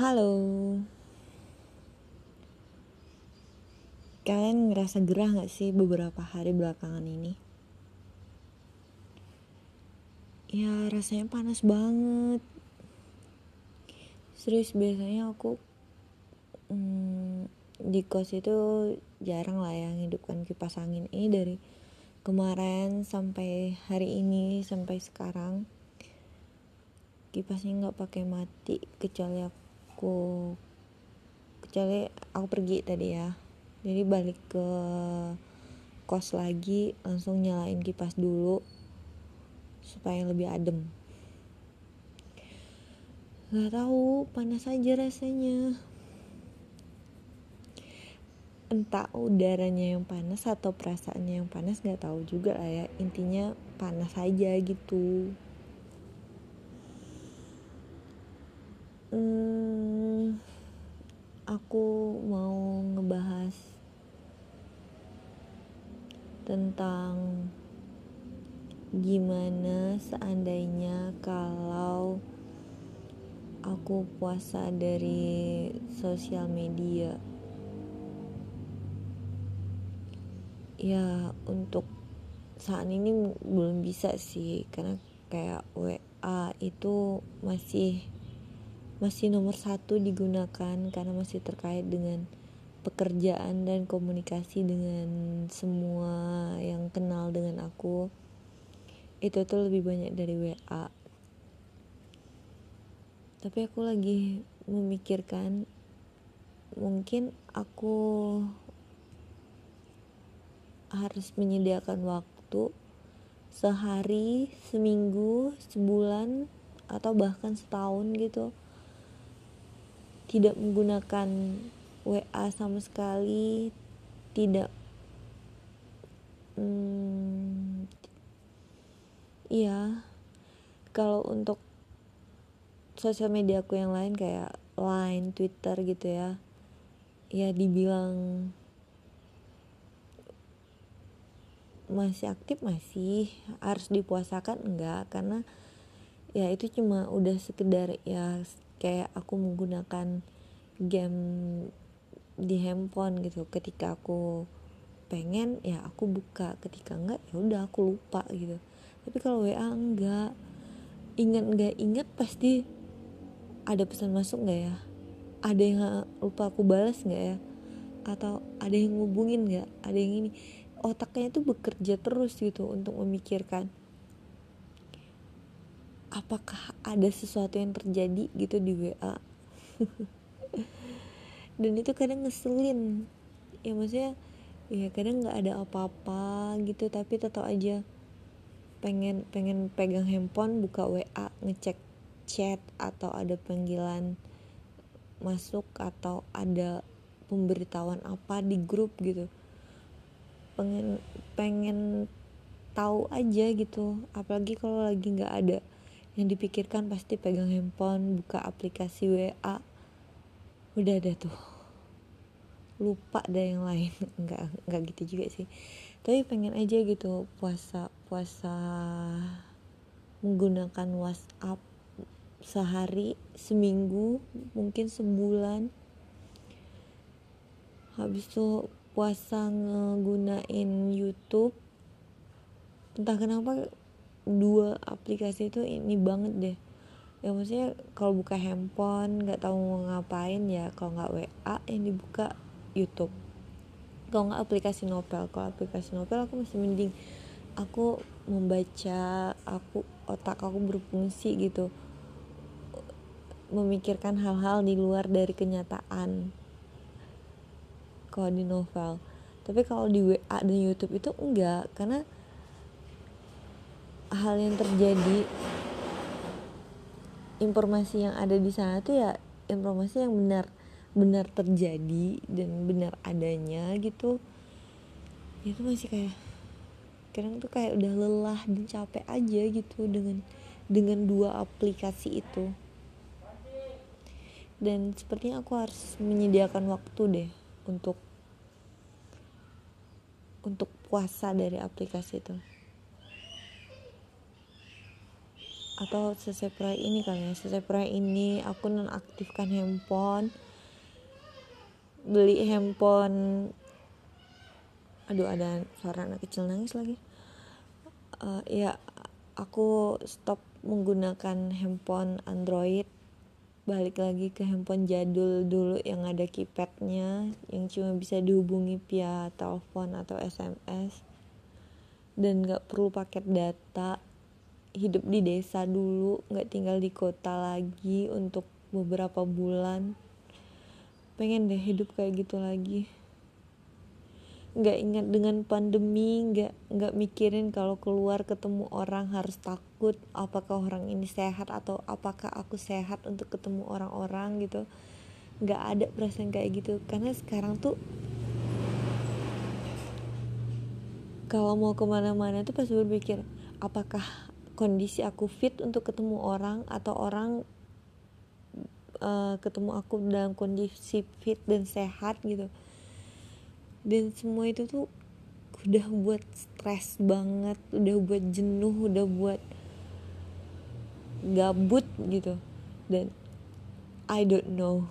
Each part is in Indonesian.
Halo. Kalian ngerasa gerah gak sih beberapa hari belakangan ini? Ya rasanya panas banget. Serius biasanya aku hmm, di kos itu jarang lah yang hidupkan kipas angin ini dari kemarin sampai hari ini sampai sekarang kipasnya nggak pakai mati kecuali aku kecuali aku pergi tadi ya. Jadi balik ke kos lagi langsung nyalain kipas dulu supaya lebih adem. Nggak tahu panas aja rasanya. Entah udaranya yang panas atau perasaannya yang panas nggak tahu juga lah ya. Intinya panas aja gitu. Hmm, tentang gimana seandainya kalau aku puasa dari sosial media. Ya untuk saat ini belum bisa sih karena kayak WA itu masih masih nomor satu digunakan karena masih terkait dengan pekerjaan dan komunikasi dengan semua yang kenal dengan aku itu tuh lebih banyak dari WA tapi aku lagi memikirkan mungkin aku harus menyediakan waktu sehari, seminggu, sebulan, atau bahkan setahun gitu. Tidak menggunakan WA sama sekali tidak hmm, iya. Kalau untuk sosial media aku yang lain kayak Line, Twitter gitu ya. Ya dibilang masih aktif masih harus dipuasakan enggak? Karena ya itu cuma udah sekedar ya kayak aku menggunakan game di handphone gitu. Ketika aku pengen ya aku buka. Ketika enggak ya udah aku lupa gitu. Tapi kalau WA enggak. Ingat enggak ingat pasti ada pesan masuk enggak ya? Ada yang lupa aku balas enggak ya? Atau ada yang ngubungin enggak? Ada yang ini. Otaknya tuh bekerja terus gitu untuk memikirkan apakah ada sesuatu yang terjadi gitu di WA dan itu kadang ngeselin. Ya maksudnya ya kadang nggak ada apa-apa gitu tapi tetap aja pengen pengen pegang handphone buka WA ngecek chat atau ada panggilan masuk atau ada pemberitahuan apa di grup gitu. Pengen pengen tahu aja gitu. Apalagi kalau lagi nggak ada yang dipikirkan pasti pegang handphone buka aplikasi WA udah ada tuh lupa ada yang lain. Nggak nggak gitu juga sih. Tapi pengen aja gitu puasa puasa menggunakan WhatsApp sehari seminggu mungkin sebulan. Habis itu puasa ngegunain YouTube. Entah kenapa dua aplikasi itu ini banget deh. Ya maksudnya kalau buka handphone nggak tahu mau ngapain ya kalau nggak WA yang dibuka YouTube. Kalau nggak aplikasi novel kalau aplikasi novel aku masih mending aku membaca aku otak aku berfungsi gitu. Memikirkan hal-hal di luar dari kenyataan. Kalau di novel. Tapi kalau di WA dan YouTube itu enggak karena hal yang terjadi informasi yang ada di sana tuh ya informasi yang benar benar terjadi dan benar adanya gitu itu masih kayak kadang tuh kayak udah lelah dan capek aja gitu dengan dengan dua aplikasi itu. Dan sepertinya aku harus menyediakan waktu deh untuk untuk puasa dari aplikasi itu. Atau selesai proyek ini kali ya selesai proyek ini aku nonaktifkan handphone beli handphone. Aduh ada suara anak kecil nangis lagi. Uh, ya aku stop menggunakan handphone Android. Balik lagi ke handphone jadul dulu yang ada keypadnya yang cuma bisa dihubungi via telepon atau SMS dan nggak perlu paket data. Hidup di desa dulu nggak tinggal di kota lagi untuk beberapa bulan pengen deh hidup kayak gitu lagi. Nggak ingat dengan pandemi nggak nggak mikirin kalau keluar ketemu orang harus takut apakah orang ini sehat atau apakah aku sehat untuk ketemu orang-orang gitu. Nggak ada perasaan kayak gitu. Karena sekarang tuh kalau mau ke mana-mana tuh pasti berpikir apakah kondisi aku fit untuk ketemu orang atau orang uh, ketemu aku dalam kondisi fit dan sehat gitu. Dan semua itu tuh udah buat stres banget udah buat jenuh udah buat gabut gitu. Dan I don't know.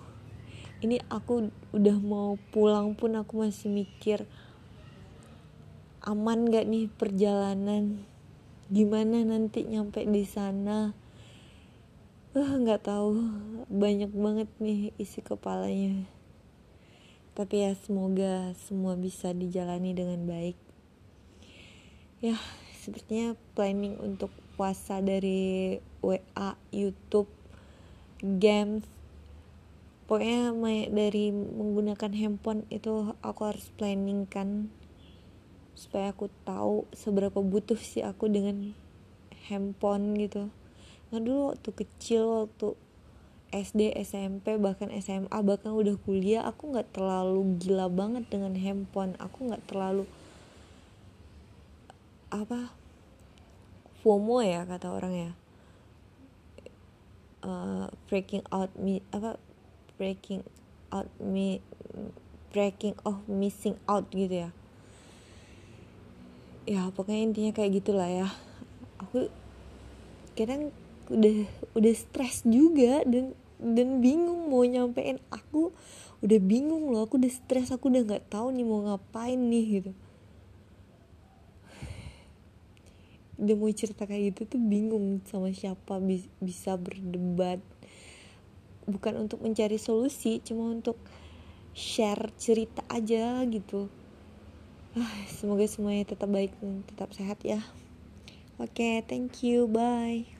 Ini aku udah mau pulang pun aku masih mikir aman gak nih perjalanan? Gimana nanti nyampe di sana uh nggak tahu. Banyak banget nih isi kepalanya. Tapi ya semoga semua bisa dijalani dengan baik. Ya sepertinya planning untuk puasa dari WA YouTube games pokoknya dari menggunakan handphone itu aku harus planning kan. Supaya aku tahu seberapa butuh sih aku dengan handphone gitu nah dulu waktu kecil waktu SD SMP bahkan SMA bahkan udah kuliah aku nggak terlalu gila banget dengan handphone. Aku nggak terlalu apa FOMO ya kata orang ya. Uh, breaking out me apa breaking out me breaking of missing out gitu ya. Ya pokoknya intinya kayak gitulah ya. Aku kadang udah udah stres juga dan dan bingung mau nyampein aku. Udah bingung loh aku udah stres aku udah nggak tahu nih mau ngapain nih gitu. Udah mau cerita kayak gitu tuh bingung sama siapa bisa berdebat. Bukan untuk mencari solusi cuma untuk share cerita aja gitu. Ah, semoga semuanya tetap baik dan tetap sehat ya. Oke okay, thank you bye